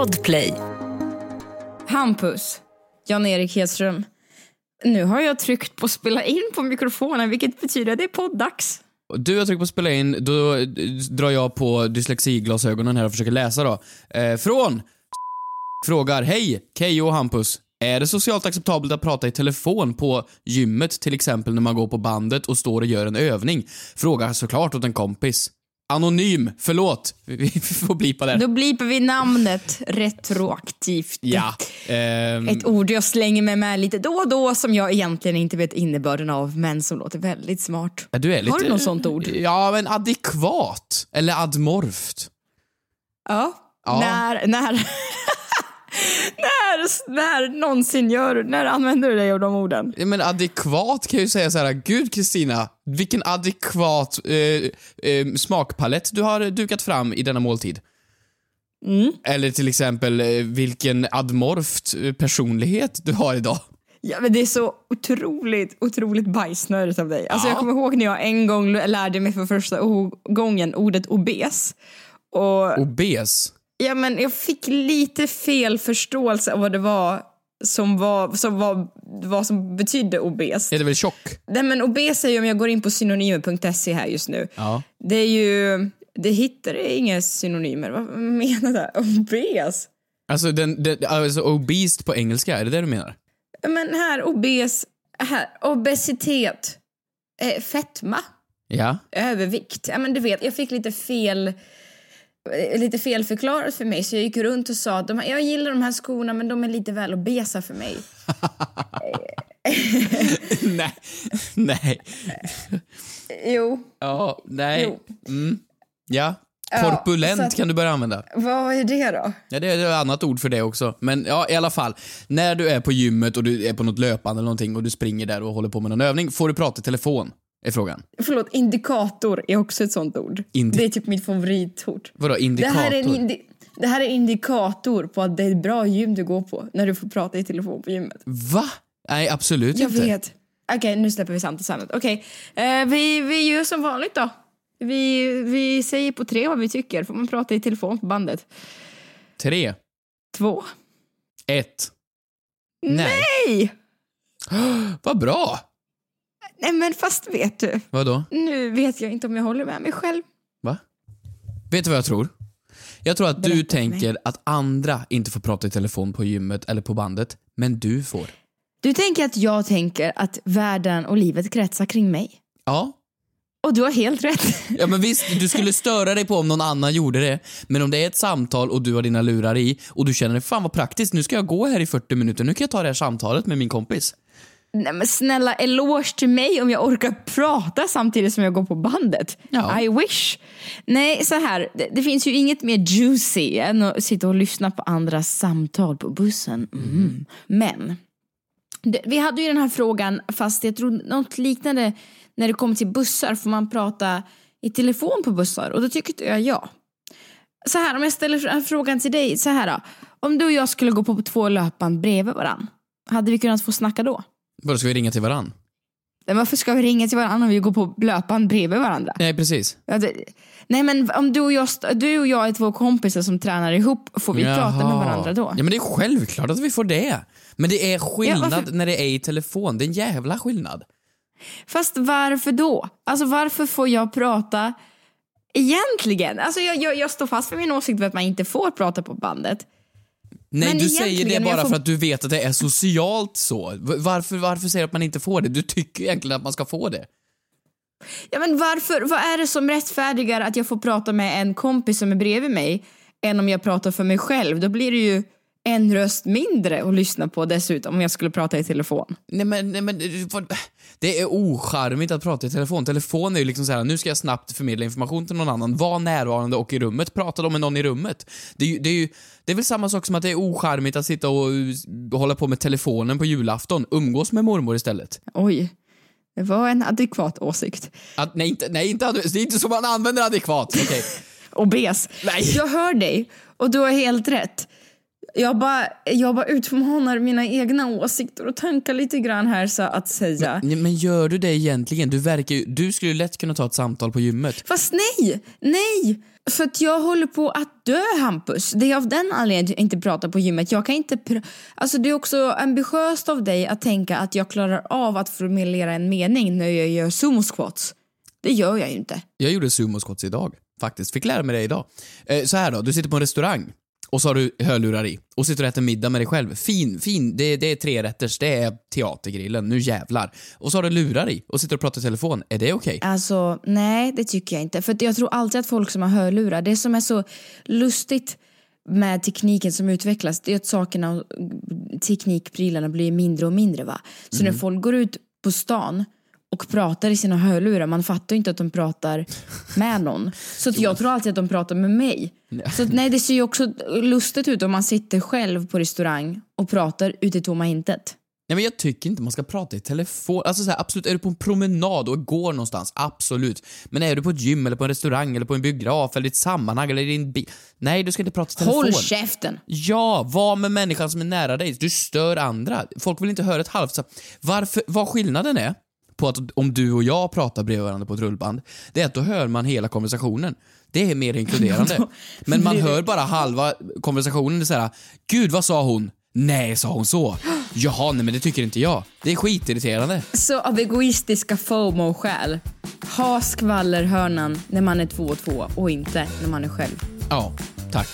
Podplay. Hampus, Jan-Erik Hedström. Nu har jag tryckt på spela in på mikrofonen, vilket betyder att det är poddags. Du har tryckt på spela in, då drar jag på dyslexiglasögonen här och försöker läsa då. Eh, från frågar, hej, Keyyo och Hampus. Är det socialt acceptabelt att prata i telefon på gymmet, till exempel när man går på bandet och står och gör en övning? Frågar såklart åt en kompis. Anonym, förlåt. Vi får blipa där. Då blipar vi namnet retroaktivt. Ja. ehm, Ett ord jag slänger med mig lite då och då som jag egentligen inte vet innebörden av men som låter väldigt smart. ja, du är lite, Har du något sånt ord? Ja, men adekvat. Eller admorft. Ja. Ja. När, när, när, när någonsin gör, när använder du dig av de orden? Ja, men adekvat kan jag ju säga så här, gud Kristina, vilken adekvat eh, eh, smakpalett du har dukat fram i denna måltid. Mm. Eller till exempel, eh, vilken admorft eh, personlighet du har idag. Ja men det är så otroligt, otroligt bajsnödigt av dig. Alltså Ja. jag kommer ihåg när jag en gång lärde mig för första gången ordet obes. Och Obes. Ja men jag fick lite fel förståelse av vad det var som var, som var, vad som betydde obes. Är det väl tjock? Nej men obes är ju om jag går in på synonymer.se här just nu. Ja. Det är ju, det hittar inga synonymer. Vad menar du? Obes? Alltså, den, den, alltså obese på engelska, är det det du menar? Men här obes, här obesitet, eh, fetma. Ja. övervikt. Ja, men du vet, jag fick lite fel lite fel förklarat för mig så jag gick runt och sa att jag gillar de här skorna men de är lite väl obesa för mig. nej. Nej. Jo, Ja, nej. Jo. Mm. Ja. Ja, Korpulent så att- kan du börja använda. vad är det då? Ja, det är ett annat ord för det också. Men ja, i alla fall. När du är på gymmet och du är på något löpande eller någonting och du springer där och håller på med någon övning, får du prata i telefon? Är frågan. Förlåt, indikator är också ett sånt ord. Indi- det är typ mitt favoritord. Vadå, Det indikator? här, är en indi- det här är indikator på att det är ett bra gym du går på när du får prata i telefon på gymmet. Va? Nej, absolut Jag inte. vet. Okej, nu släpper vi samtalet. Okej, eh, vi, vi gör som vanligt då. Vi, vi säger på tre vad vi tycker. Får man prata i telefon på bandet? Tre, Två. ett. Nej. Nej! Vad bra! Nej men fast vet du, Vadå? nu vet jag inte om jag håller med mig själv. Va? Vet du vad jag tror? Jag tror att du Berätta för mig. tänker att andra inte får prata i telefon på gymmet eller på bandet, men du får. Du tänker att jag tänker att världen och livet kretsar kring mig. Ja. Och du har helt rätt. Ja men visst, du skulle störa dig på om någon annan gjorde det. Men om det är ett samtal och du har dina lurar i och du känner fan vad praktiskt, nu ska jag gå här i 40 minuter, nu kan jag ta det här samtalet med min kompis. Nej men snälla, eloge till mig om jag orkar prata samtidigt som jag går på bandet. Ja. I wish. Nej, så här, det, det finns ju inget mer juicy än att sitta och lyssna på andras samtal på bussen. Mm. Men, det, vi hade ju den här frågan, fast jag tror något liknande när det kommer till bussar, får man prata i telefon på bussar? Och då tyckte jag ja. Så här, om jag ställer fr- frågan till dig, så här då. Om du och jag skulle gå på två löpband bredvid varann, hade vi kunnat få snacka då? Vadå, ska vi ringa till varann? Men varför ska vi ringa till varandra om vi går på löpband bredvid varandra? Nej, precis. Ja, det, nej men om du och, jag, du och jag är två kompisar som tränar ihop, får vi prata med Jaha. varandra då? Ja men det är självklart att vi får det. Men det är skillnad Ja, när det är i telefon, det är en jävla skillnad. Fast varför då? Alltså varför får jag prata egentligen? Alltså jag, jag, jag står fast vid min åsikt att man inte får prata på bandet. Nej, Men du säger det bara får- för att du vet att det är socialt så. Varför, varför säger du att man inte får det? Du tycker egentligen att man ska få det. Ja men varför, vad är det som rättfärdigar att jag får prata med en kompis som är bredvid mig än om jag pratar för mig själv? Då blir det ju en röst mindre att lyssna på dessutom om jag skulle prata i telefon. Nej men, nej, men det är ocharmigt att prata i telefon. Telefon är ju liksom så här: nu ska jag snabbt förmedla information till någon annan. Var närvarande och i rummet. Prata då med någon i rummet. Det är, ju, det, är ju, det är väl samma sak som att det är ocharmigt att sitta och, hålla på med telefonen på julafton. Umgås med mormor istället. Oj, det var en adekvat åsikt. Att, nej, inte, nej inte, det är inte så man använder adekvat. Okej. Obes. Nej. Jag hör dig och du har helt rätt. Jag bara, jag bara utmanar mina egna åsikter och tankar lite grann här så att säga. Nej, Men gör du det egentligen? Du verkar ju, du skulle ju lätt kunna ta ett samtal på gymmet. Fast nej, nej! För att jag håller på att dö Hampus. Det är av den anledningen jag inte pratar på gymmet. Jag kan inte alltså det är också ambitiöst av dig att tänka att jag klarar av att formulera en mening när jag gör sumo squats. Det gör jag ju inte. Jag gjorde sumo squats idag, faktiskt. Fick lära mig det idag. Eh, så här då, du sitter på en restaurang och så har du hörlurar i och sitter och äter middag med dig själv. Fin, fin, det, det är tre rätters, det är teatergrillen, nu jävlar. Och så har du lurar i och sitter och pratar i telefon. Är det okej? Alltså, nej det tycker jag inte. För jag tror alltid att folk som har hörlurar, det som är så lustigt med tekniken som utvecklas, det är att sakerna och teknikprylarna blir mindre och mindre va. Så när folk går ut på stan och pratar i sina hörlurar, man fattar ju inte att de pratar med någon. Så att jag tror alltid att de pratar med mig. Så att, nej, det ser ju också lustigt ut om man sitter själv på restaurang och pratar ute i tomma intet. Nej men jag tycker inte man ska prata i telefon. Alltså så här, absolut, är du på en promenad och går någonstans, absolut. Men är du på ett gym eller på en restaurang eller på en biograf eller i ett sammanhang eller i din bil. Nej, du ska inte prata i telefon. Håll käften! Ja, var med människan som är nära dig. Du stör andra. Folk vill inte höra ett halvt så Varför, vad skillnaden är på att om du och jag pratar bredvid varandra på ett rullband, det är att då hör man hela konversationen. Det är mer inkluderande. Men man hör bara halva konversationen. Det är såhär, gud vad sa hon? Nej, sa hon så? Jaha, nej men det tycker inte jag. Det är skitirriterande. Så av egoistiska FOMO-skäl, ha skvallerhörnan när man är två och två och inte när man är själv. Ja, tack.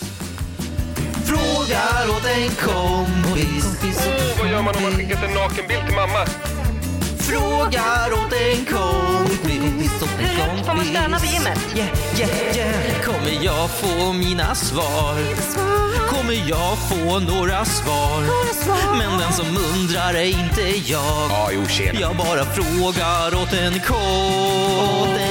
Frågar åt en kompis. Åh, vad gör man om man skickat en nakenbild till mamma? Frågar åt en kompis. Åt en Hur högt får man stöna på gymmet? Yeah, yeah, yeah. Kommer jag få mina svar? Kommer jag få några svar? Men den som undrar är inte jag. Ja, jo, tjena. Jag bara frågar åt en kompis.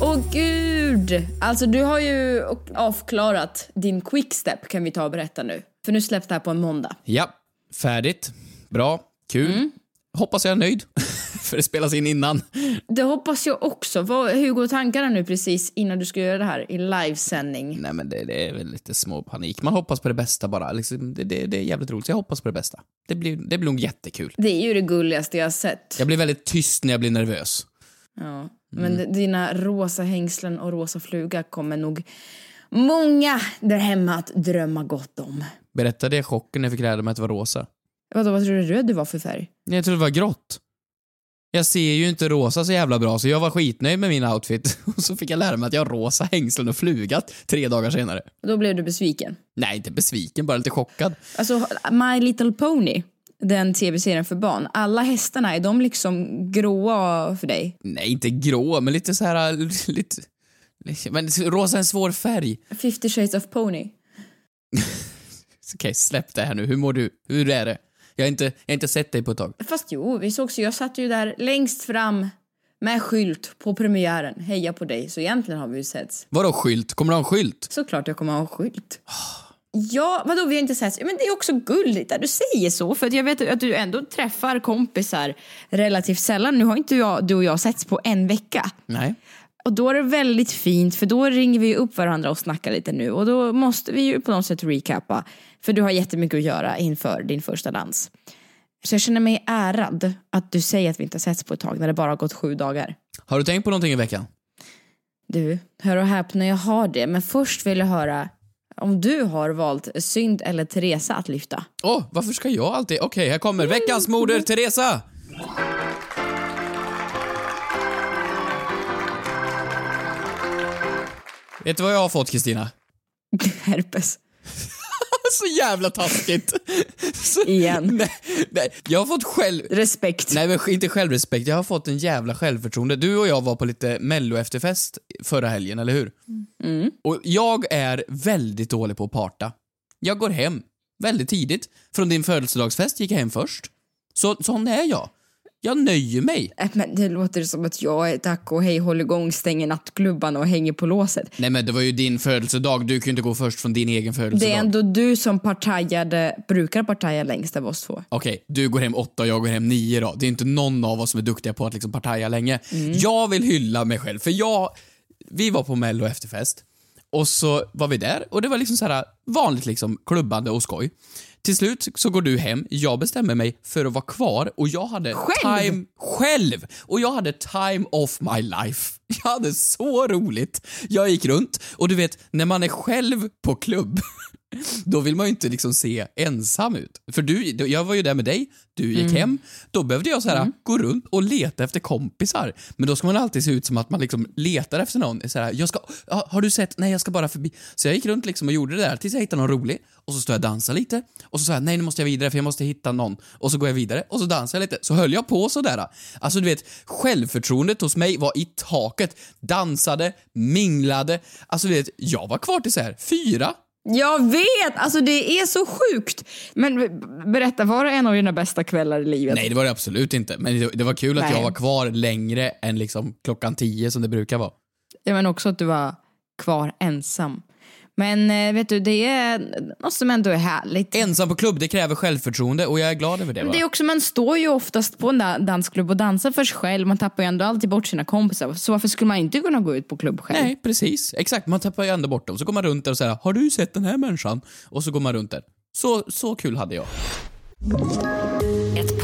Åh gud! Alltså du har ju avklarat din quickstep kan vi ta och berätta nu. För nu släpps det här på en måndag. Ja, färdigt. Bra. Kul. Hoppas jag är nöjd. För det spelas in innan. Det hoppas jag också. Vad, hur går tankarna nu precis innan du ska göra det här i livesändning? Nej men det, det är väl lite små panik. Man hoppas på det bästa bara. Liksom, det, det, det är jävligt roligt. Så jag hoppas på det bästa. Det blir, det blir nog jättekul. Det är ju det gulligaste jag har sett. Jag blir väldigt tyst när jag blir nervös. Ja. Men dina rosa hängslen och rosa fluga kommer nog många där hemma att drömma gott om. Berättade jag chocken när jag fick reda på att det var rosa? Vadå, vad tror du röd du var för färg? Nej, Jag trodde det var grått. Jag ser ju inte rosa så jävla bra, så jag var skitnöjd med min outfit. Och så fick jag lära mig att jag har rosa hängslen och flugat tre dagar senare. Då blev du besviken. Nej, inte besviken, bara lite chockad. Alltså, My Little Pony, den tv-serien för barn, alla hästarna, är de liksom gråa för dig? Nej, inte grå, men lite så här, lite... Men rosa är en svår färg. 50 shades of pony. Okej, släpp det här nu. Hur mår du? Hur är det? Jag har inte, jag har inte sett dig på ett tag. Fast jo, vi sågs ju. Jag satt ju där längst fram med skylt på premiären. Heja på dig. Så egentligen har vi ju setts. Vadå skylt? Kommer du ha en skylt? Såklart jag kommer ha en skylt. Ja, vadå vi har inte setts? Men det är också gulligt att du säger så. För jag vet att du ändå träffar kompisar relativt sällan. Nu har inte jag, du och jag setts på en vecka. Nej. Och då är det väldigt fint för då ringer vi upp varandra och snackar lite nu och då måste vi ju på något sätt recappa. För du har jättemycket att göra inför din första dans. Så jag känner mig ärad att du säger att vi inte har setts på ett tag när det bara har gått sju dagar. Har du tänkt på någonting i veckan? Du, hör och häpna, jag har det. Men först vill jag höra om du har valt Synd eller Teresa att lyfta. Åh, varför ska jag alltid... Okej, här kommer veckans moder, Teresa! Vet du vad jag har fått, Kristina? Herpes. Så jävla taskigt! Så, Igen. nej, nej, jag har fått själv... Respekt. Nej men inte självrespekt, jag har fått en jävla självförtroende. Du och jag var på lite mello-efterfest förra helgen, eller hur? Och jag är väldigt dålig på att parta. Jag går hem väldigt tidigt. Från din födelsedagsfest gick jag hem först. Så, sån är jag. Jag nöjer mig. Äh, Men det låter som att jag är tack och hej håller igång, stänger nattklubbarna och hänger på låset. Nej men det var ju din födelsedag, du kan ju inte gå först från din egen födelsedag. Det är ändå du som partajade, brukar partaja längst av oss två. Okej, du går hem åtta och jag går hem nio då. Det är inte någon av oss som är duktiga på att liksom partaja länge. Jag vill hylla mig själv, för jag... Vi var på mello efterfest Och så var vi där och det var liksom så här vanligt liksom klubbande och skoj. Till slut så går du hem, jag bestämmer mig för att vara kvar och jag hade Själv? time själv! Och jag hade time of my life. Jag hade så roligt. Jag gick runt och du vet, när man är själv på klubb då vill man ju inte liksom se ensam ut. För du, jag var ju där med dig, du gick hem, då behövde jag så här gå runt och leta efter kompisar. Men då ska man alltid se ut som att man liksom letar efter någon. Så här, jag ska, "Ja, har du sett? Nej, jag ska bara förbi. Så jag gick runt liksom och gjorde det där tills jag hittade någon rolig. Och så stod jag och dansade lite. Och så sa jag, nej nu måste jag vidare för jag måste hitta någon. Och så går jag vidare och så dansar jag lite. Så höll jag på sådär. Alltså du vet, självförtroendet hos mig var i taket. Dansade, minglade. Alltså du vet, jag var kvar till så här fyra, Jag vet! Alltså det är så sjukt. Men berätta, var det en av dina bästa kvällar i livet? Nej, det var det absolut inte. Men det, det var kul att Nej. jag var kvar längre än liksom klockan tio som det brukar vara. Ja, men också att du var kvar ensam. Men eh, vet du, det är något som ändå är härligt. Ensam på klubb, det kräver självförtroende och jag är glad över det. Va? Det är också, man står ju oftast på en da- dansklubb och dansar för sig själv. Man tappar ju ändå alltid bort sina kompisar. Så varför skulle man inte kunna gå ut på klubb själv? Nej, precis. Exakt, man tappar ju ändå bort dem. Så går man runt där och säger “Har du sett den här människan?” och så går man runt där. Så, så kul hade jag.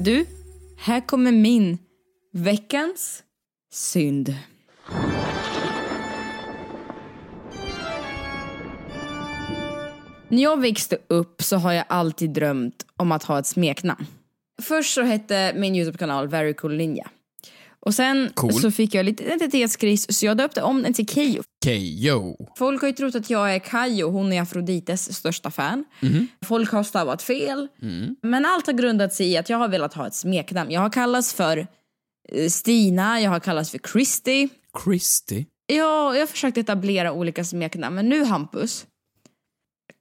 Du, här kommer min veckans synd. När jag växte upp så har jag alltid drömt om att ha ett smeknamn. Först så hette min Youtube-kanal Very Cool Ninja. Och sen Cool. så fick jag lite identitetskris så jag döpte om den till Keyyo. Kejo. Folk har ju trott att jag är Kayo, hon är Afrodites största fan. Folk har stavat fel. Men allt har grundat sig i att jag har velat ha ett smeknamn. Jag har kallats för eh, Stina, jag har kallats för Christy. Christy. Ja, jag har försökt etablera olika smeknamn, men nu Hampus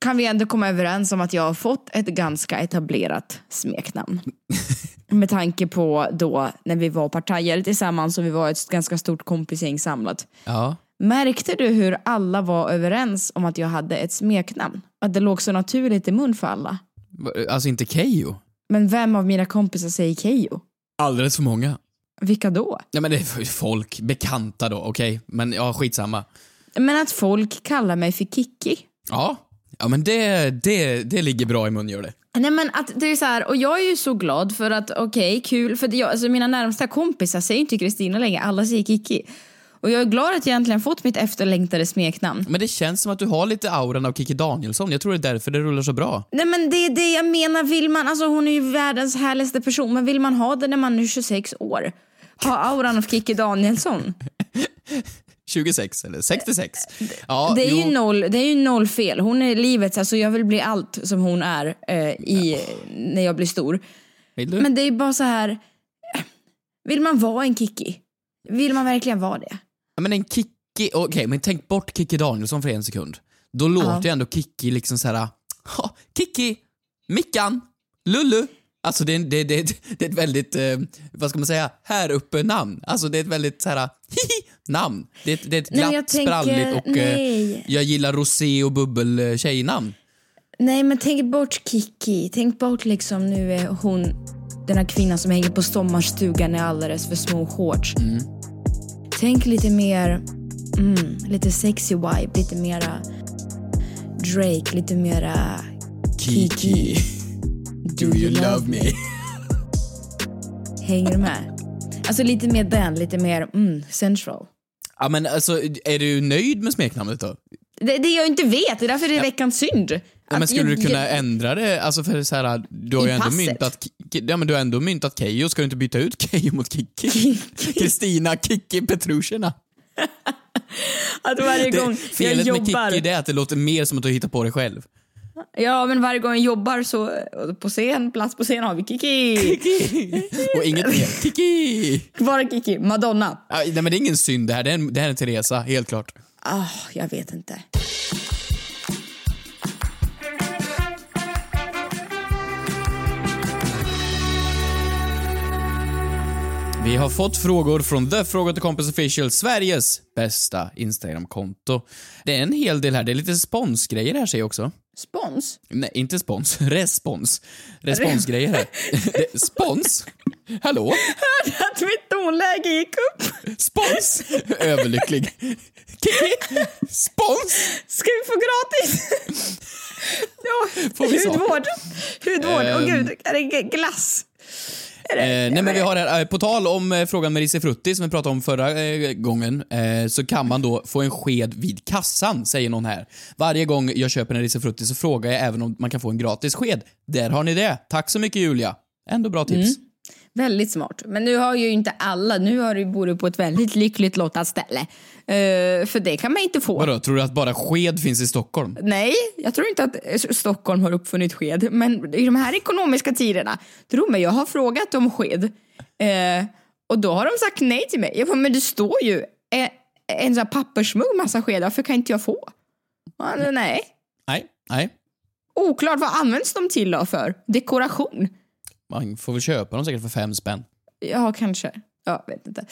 kan vi ändå komma överens om att jag har fått ett ganska etablerat smeknamn. Med tanke på då när vi var partajare tillsammans och vi var ett ganska stort kompisgäng samlat. Ja. Märkte du hur alla var överens om att jag hade ett smeknamn? Att det låg så naturligt i mun för alla. Alltså inte Kejo. Men vem av mina kompisar säger Keyyo? Alldeles för många. Vilka då? Ja men det är folk, bekanta då, okej. Men ja, skitsamma. Men att folk kallar mig för Kikki. Ja. Ja men det, det, det ligger bra i mun gör det. Nej men att det är så här, och jag är ju så glad för att okej, kul, för jag, alltså mina närmsta kompisar säger inte Kristina längre, alla säger Kiki. Och jag är glad att jag äntligen fått mitt efterlängtade smeknamn. Men det känns som att du har lite auran av Kikki Danielsson. Jag tror det är därför det rullar så bra. Nej men det är det jag menar, vill man, alltså hon är ju världens härligaste person, men vill man ha det när man är 26 år? Ha auran av Kikki Danielsson. 26 eller 66. Ja, Det är, jo. ju noll, det är ju noll fel. Hon är livets, alltså jag vill bli allt som hon är eh, i, när jag blir stor. Men det är bara så här, vill man vara en Kikki? Vill man verkligen vara det? Ja, men en Kikki, okej men tänk bort Kikki Danielsson för en sekund. Då låter ju ändå Kikki liksom såhär, ha, Kikki, Mickan, Lullu. Alltså det är, det, det, det är ett väldigt, eh, vad ska man säga, här uppe namn. Alltså det är ett väldigt såhär, hihi namn. Det är ett, det är ett Nej, glatt, jag tänker- spralligt och eh, nej. jag gillar rosé och bubbel tjejnamn. Nej men tänk bort Kiki, tänk bort liksom nu är hon den här kvinnan som hänger på sommarstugan i alldeles för små shorts. Tänk lite mer, mm, lite sexy vibe, lite mera Drake, lite mera Kiki. Do you love me? Hänger du med? Alltså lite mer den, lite mer mm, central. Ja men alltså, är du nöjd med smeknamnet då? Det, det jag inte vet, det är därför det är veckans synd. Ja, men skulle jag- du kunna jag- ändra det? Alltså för så här, du har ju ändå myntat, ja, men du har ändå myntat Keyyo, ska du inte byta ut Keyyo mot Kikki? Kristina Kikki Petrushina. Att varje Det, gång jag felet med jobbar... Kikki det är att det låter mer som att du hittar på det själv. Ja, men varje gång jag jobbar så och på scen, plats på scen har vi Kiki. Och inget mer. Kiki! Bara Kiki. Madonna. Nej men det är ingen synd det här, det här är en, det här är en Teresa, helt klart. Ah, jag vet inte. Vi har fått frågor från The Fråga till Kompis Official, Sveriges bästa Instagramkonto. Det är en hel del här, det är lite sponsgrejer här ser jag också. Spons? Nej, inte spons. Respons. Responsgrejer här. Spons? Hallå? Hörde att mitt tonläge gick upp. Spons? Överlycklig. Kiki? Spons? Ska vi få gratis? ja, Får vi hudvård. Hudvård. Åh Ehm. gud, är det glass? Eh, nej men vi har här, eh, på tal om eh, frågan med risifrutti som vi pratade om förra eh, gången, eh, så kan man då få en sked vid kassan, säger någon här. Varje gång jag köper en risifrutti så frågar jag även om man kan få en gratis sked. Där har ni det. Tack så mycket Julia. Ändå bra tips. Mm. Väldigt smart. Men nu har ju inte alla, nu har du bor du på ett väldigt lyckligt lottat ställe. Eh, för det kan man inte få. Vadå, tror du att bara sked finns i Stockholm? Nej, jag tror inte att eh, Stockholm har uppfunnit sked. Men i de här ekonomiska tiderna, tro mig, jag har frågat om sked. Eh, och då har de sagt nej till mig. Jag bara, men det står ju en sån här pappersmugg massa skedar, varför kan inte jag få? Nej. Nej, nej. Oklart, vad används de till då för? Dekoration? Man får väl köpa dem säkert för fem spänn. Ja, kanske. Ja, vet inte.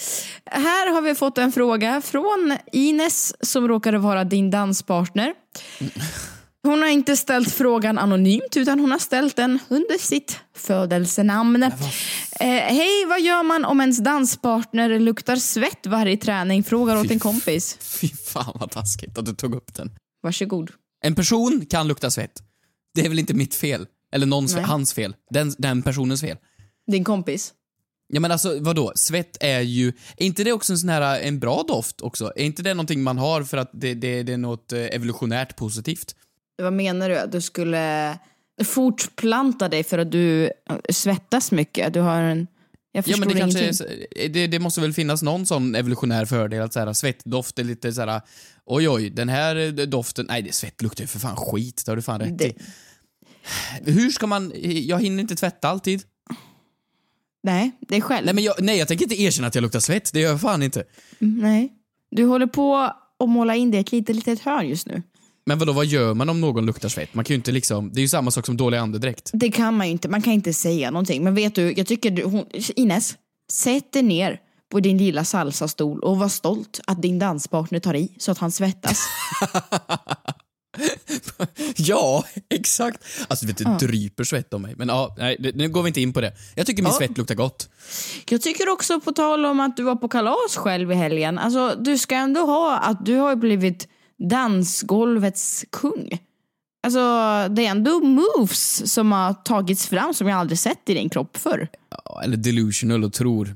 Här har vi fått en fråga från Ines som råkade vara din danspartner. Hon har inte ställt frågan anonymt utan hon har ställt den under sitt födelsenamn. Eh, Hej, vad gör man om ens danspartner luktar svett varje träning? Frågar åt en kompis. Fy fan vad taskigt att du tog upp den. Varsågod. En person kan lukta svett. Det är väl inte mitt fel? Eller någons, Nej. hans fel. Den, den personens fel. Din kompis. Ja men alltså vadå, svett är ju, är inte det också en sån här, en bra doft också? Är inte det någonting man har för att det, det, det är något eh, evolutionärt positivt? Vad menar du? Att du skulle fortplanta dig för att du eh, svettas mycket? Du har en... Jag Ja men det kanske är, så- det, det måste väl finnas någon sån evolutionär fördel att så här, svettdoft är lite så här. oj oj, den här eh, doften, nej det svett luktar ju för fan skit, det har du fan rätt i. Hur ska man, jag hinner inte tvätta alltid. Nej, det är själv. Nej men jag, nej jag tänker inte erkänna att jag luktar svett, det gör jag fan inte. Nej. Du håller på att måla in det i ett litet, litet hörn just nu. Men vadå, vad gör man om någon luktar svett? Man kan ju inte liksom, det är ju samma sak som dålig andedräkt. Det kan man ju inte, man kan inte säga någonting. Men vet du, jag tycker du, hon, Ines, sätt dig ner på din lilla salsastol och var stolt att din danspartner tar i så att han svettas. Ja, exakt. Alltså du vet, det Ja. dryper svett om mig. Men ja, nej, nu går vi inte in på det. Jag tycker min Ja. svett luktar gott. Jag tycker också på tal om att du var på kalas själv i helgen. Alltså du ska ändå ha att du har blivit dansgolvets kung. Alltså det är ändå moves som har tagits fram som jag aldrig sett i din kropp förr. Ja, eller delusional och tror.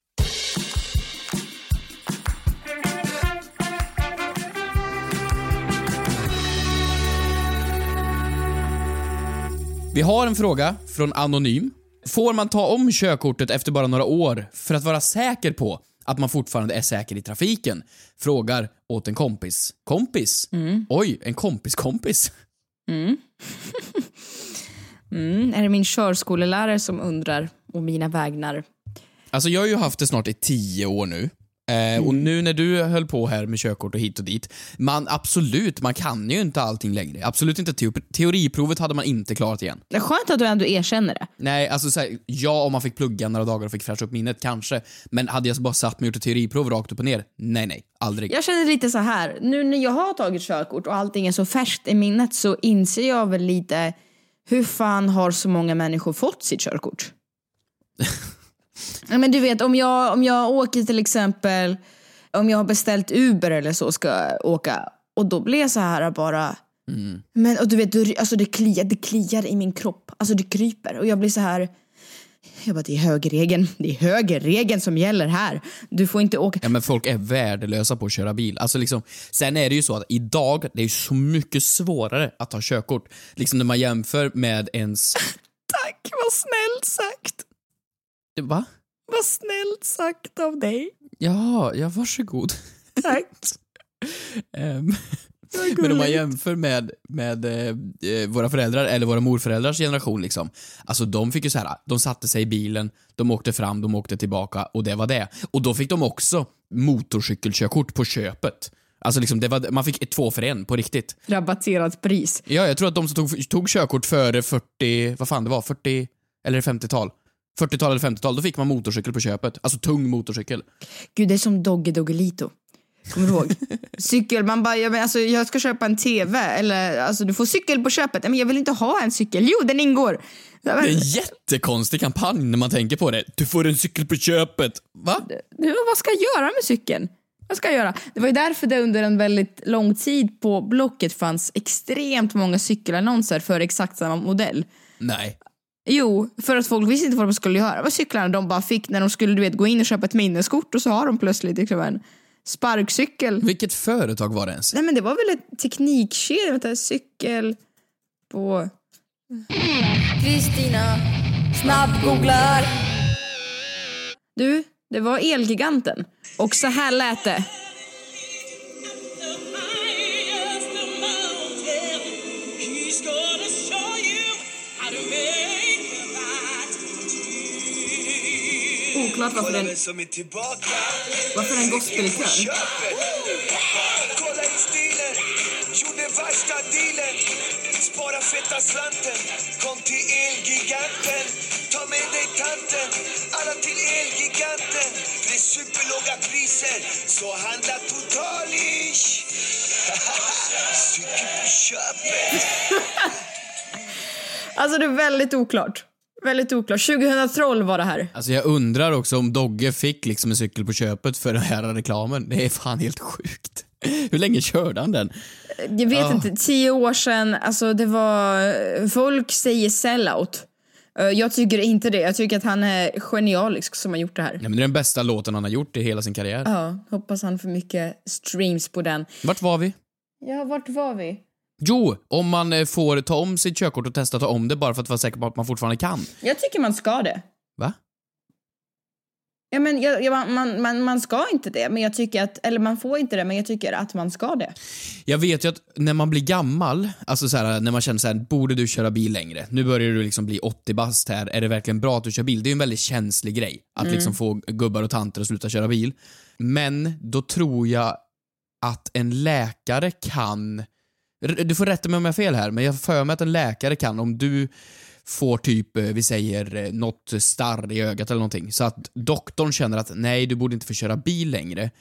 Vi har en fråga från Anonym. Får man ta om körkortet efter bara några år för att vara säker på att man fortfarande är säker i trafiken? Frågar åt en kompis. Kompis? Oj, en kompis kompis. Mm, är det min körskolelärare som undrar om mina vägnar? Alltså jag har ju haft det snart i tio år nu. Eh, Och nu när du höll på här med körkort och hit och dit, man absolut, man kan ju inte allting längre. Absolut inte teo teoriprovet hade man inte klarat igen. Det är skönt att du ändå erkänner det. Nej, alltså så här, ja om man fick plugga några dagar och fick fräscha upp minnet, kanske. Men hade jag bara satt mig och gjort ett teoriprov rakt upp och ner? Nej, nej, aldrig. Jag känner lite så här, nu när jag har tagit körkort och allting är så färskt i minnet så inser jag väl lite hur fan har så många människor fått sitt körkort? Ja, men du vet om jag, om jag åker till exempel, om jag har beställt Uber eller så ska jag åka och då blir jag så här bara, Men och du vet, du, alltså det kliar, det kliar i min kropp. Alltså det kryper och jag blir så här. Jag bara, det är högerregeln. Det är högerregeln som gäller här. Du får inte åka. Ja men folk är värdelösa på att köra bil. Alltså liksom, sen är det ju så att idag, det är så mycket svårare att ta körkort. Liksom när man jämför med ens... Tack, vad snällt sagt. Va? Vad snällt sagt av dig. Ja, ja varsågod. Tack. Ehm, Men om man jämför med, med eh, våra föräldrar eller våra morföräldrars generation liksom. Alltså de fick ju så här, de satte sig i bilen, de åkte fram, de åkte tillbaka och det var det. Och då fick de också motorcykelkörkort på köpet. Alltså liksom, det var, man fick ett två för en på riktigt. Rabatterat pris. Ja, jag tror att de som tog, tog körkort före 40, vad fan det var, 40 eller 50-tal. 40-tal eller 50-tal, då fick man motorcykel på köpet. Alltså tung motorcykel. Gud, det är som Dogge Doggelito. Kommer du ihåg? Cykel, man bara, jag, men alltså, jag ska köpa en TV, eller alltså du får cykel på köpet. Men jag vill inte ha en cykel. Jo, den ingår. Det är en jättekonstig kampanj när man tänker på det. Du får en cykel på köpet. Va? nu, vad ska jag göra med cykeln? Vad ska jag göra? Det var ju därför det under en väldigt lång tid på Blocket fanns extremt många cykelannonser för exakt samma modell. Nej. Jo, för att folk visste inte vad de skulle göra med cyklarna. De bara fick när de skulle du vet, gå in och köpa ett minneskort och så har de plötsligt liksom en sparkcykel. Vilket företag var det ens? Nej men det var väl ett teknikkedja, vänta, cykel på... Kristina snabbgooglar. Du, det var Elgiganten. Och så här lät det. Oklart varför den, varför den gospelkör. Kolla in stilen, gjorde värsta dealen Spara feta slanten, kom till Elgiganten Ta med dig tanten, alla till Elgiganten Det är superlåga priser, så handla totalish Cykel på köpet Alltså det är väldigt oklart. Väldigt oklart. 2012 var det här. Alltså jag undrar också om Dogge fick liksom en cykel på köpet för den här reklamen. Det är fan helt sjukt. Hur länge körde han den? Jag vet inte, tio år sedan, alltså det var, folk säger sellout. Eh, Jag tycker inte det, jag tycker att han är genialisk som har gjort det här. Ja, men det är den bästa låten han har gjort i hela sin karriär. Ja, hoppas han får mycket streams på den. Vart var vi? Ja, vart var vi? Jo, om man eh, får ta om sitt körkort och testa ta om det bara för att vara säker på att man fortfarande kan. Jag tycker man ska det. Va? Ja, men jag, jag, man, man, man ska inte det, men jag tycker att, eller man får inte det, men jag tycker att man ska det. Jag vet ju att när man blir gammal, alltså så här, när man känner så här, borde du köra bil längre? Nu börjar du liksom bli 80 bast här, är det verkligen bra att du kör bil? Det är ju en väldigt känslig grej, att liksom få gubbar och tanter att sluta köra bil. Men då tror jag att en läkare kan, du får rätta mig om jag har fel här, men jag för mig att en läkare kan, om du får typ, eh, vi säger, eh, något starr i ögat eller någonting, så att doktorn känner att nej, du borde inte få köra bil längre.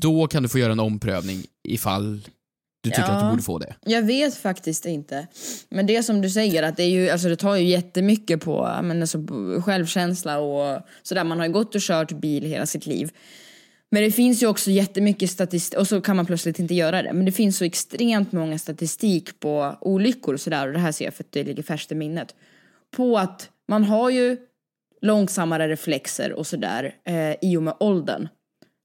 Då kan du få göra en omprövning ifall du tycker Ja. att du borde få det. Jag vet faktiskt inte. Men det som du säger, att det, är ju, alltså det tar ju jättemycket på men alltså, på självkänsla och sådär. Man har ju gått och kört bil hela sitt liv. Men det finns ju också jättemycket statistik, och så kan man plötsligt inte göra det. Men det finns så extremt många statistik på olyckor och sådär, och det här ser jag för att det ligger färskt i minnet. På att man har ju långsammare reflexer och sådär eh, i och med åldern.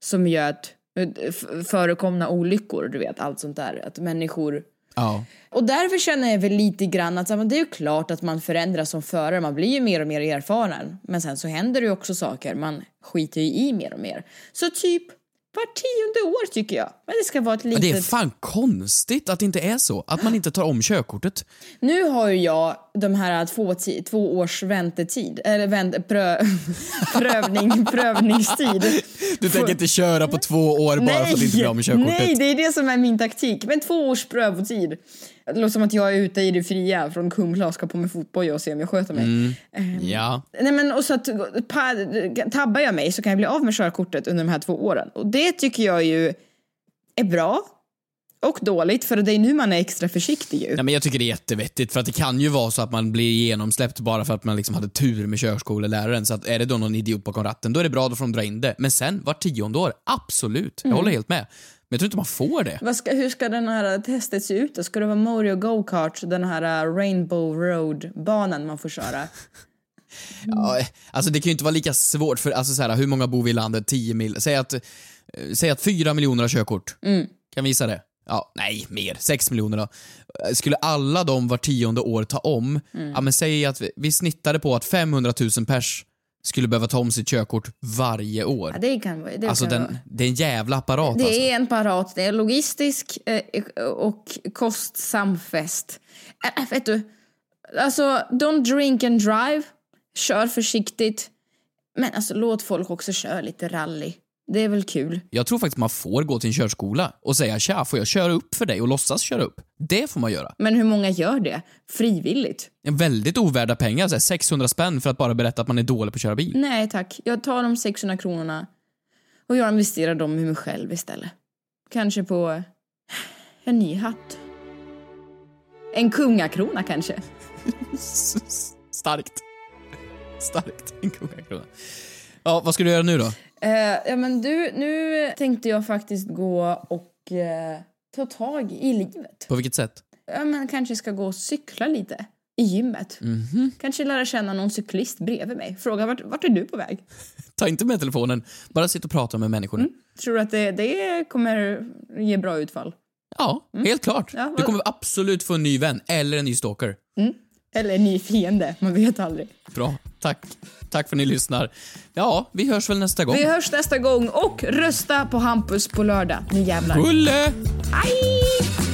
Som gör att eh, förekomna olyckor, du vet, allt sånt där. Att människor Ja. och därför känner jag väl lite grann att men det är ju klart att man förändras som förare, man blir ju mer och mer erfaren. Men sen så händer det ju också saker, man skiter ju i mer och mer. Så typ var tionde år tycker jag. Men det ska vara ett Men litet... det är fan konstigt att det inte är så. Att man inte tar om körkortet. Nu har ju jag de här två, två års väntetid, eller vänt, prö, prövning, prövningstid. Du tänker inte köra på två år bara för att inte bli av med körkortet? Nej, det är det som är min taktik. Men två års prövotid. Det låter som att jag är ute i det fria från Kumla och ska på med fotboja och se om jag sköter mig. Mm. Ehm, Ja. Nej men och så att pa, tabbar jag mig så kan jag bli av med körkortet under de här två åren. Och det tycker jag ju är bra. Och dåligt, för det är nu man är extra försiktig ju. Ja, men jag tycker det är jättevettigt för att det kan ju vara så att man blir genomsläppt bara för att man liksom hade tur med körskoleläraren. Så att är det då någon idiot bakom ratten, då är det bra, då får de dra in det. Men sen, var tionde år, absolut. Jag håller helt med. Men jag tror inte man får det. Ska, hur ska den här testet se ut då? Ska det vara Mario Go-Kart, den här uh, Rainbow Road-banan man får köra? Ja, alltså det kan ju inte vara lika svårt för, alltså så här, hur många bor vi i landet? 10 mil? Säg att, eh, säg att 4 miljoner har körkort. Kan visa det? Ja, nej, mer. 6 miljoner då. Skulle alla de var tionde år ta om, ja men säg att vi, vi snittade på att 500 000 pers skulle behöva ta om sitt körkort varje år. Ja, det kan. Det alltså kan den, vara. det är en jävla apparat alltså. Det är en parat, det är logistisk eh, och kostsam fest. Äh, vet du, alltså don't drink and drive, kör försiktigt. Men alltså låt folk också köra lite rally. Det är väl kul. Jag tror faktiskt man får gå till en körskola och säga tja, får jag köra upp för dig och låtsas köra upp? Det får man göra. Men hur många gör det? Frivilligt? Väldigt ovärda pengar, så här 600 spänn för att bara berätta att man är dålig på att köra bil. Nej tack, jag tar de 600 kronorna och jag investerar dem i mig själv istället. Kanske på en ny hatt. En kungakrona kanske. Starkt. Starkt. En kungakrona. Ja, vad ska du göra nu då? Eh, ja men du, nu tänkte jag faktiskt gå och eh, ta tag i livet. På vilket sätt? Ja men kanske ska gå och cykla lite i gymmet. Kanske lära känna någon cyklist bredvid mig. Fråga vart, vart är du på väg? Ta inte med telefonen, bara sitt och prata med människor. Tror du att det, det kommer ge bra utfall? Ja, helt klart. Ja, Du vad- kommer absolut få en ny vän, eller en ny stalker. Eller en ny fiende, man vet aldrig. Bra, tack. Tack för att ni lyssnar. Ja, vi hörs väl nästa gång. Vi hörs nästa gång och rösta på Hampus på lördag. Nu jävlar. Bulle! Hej!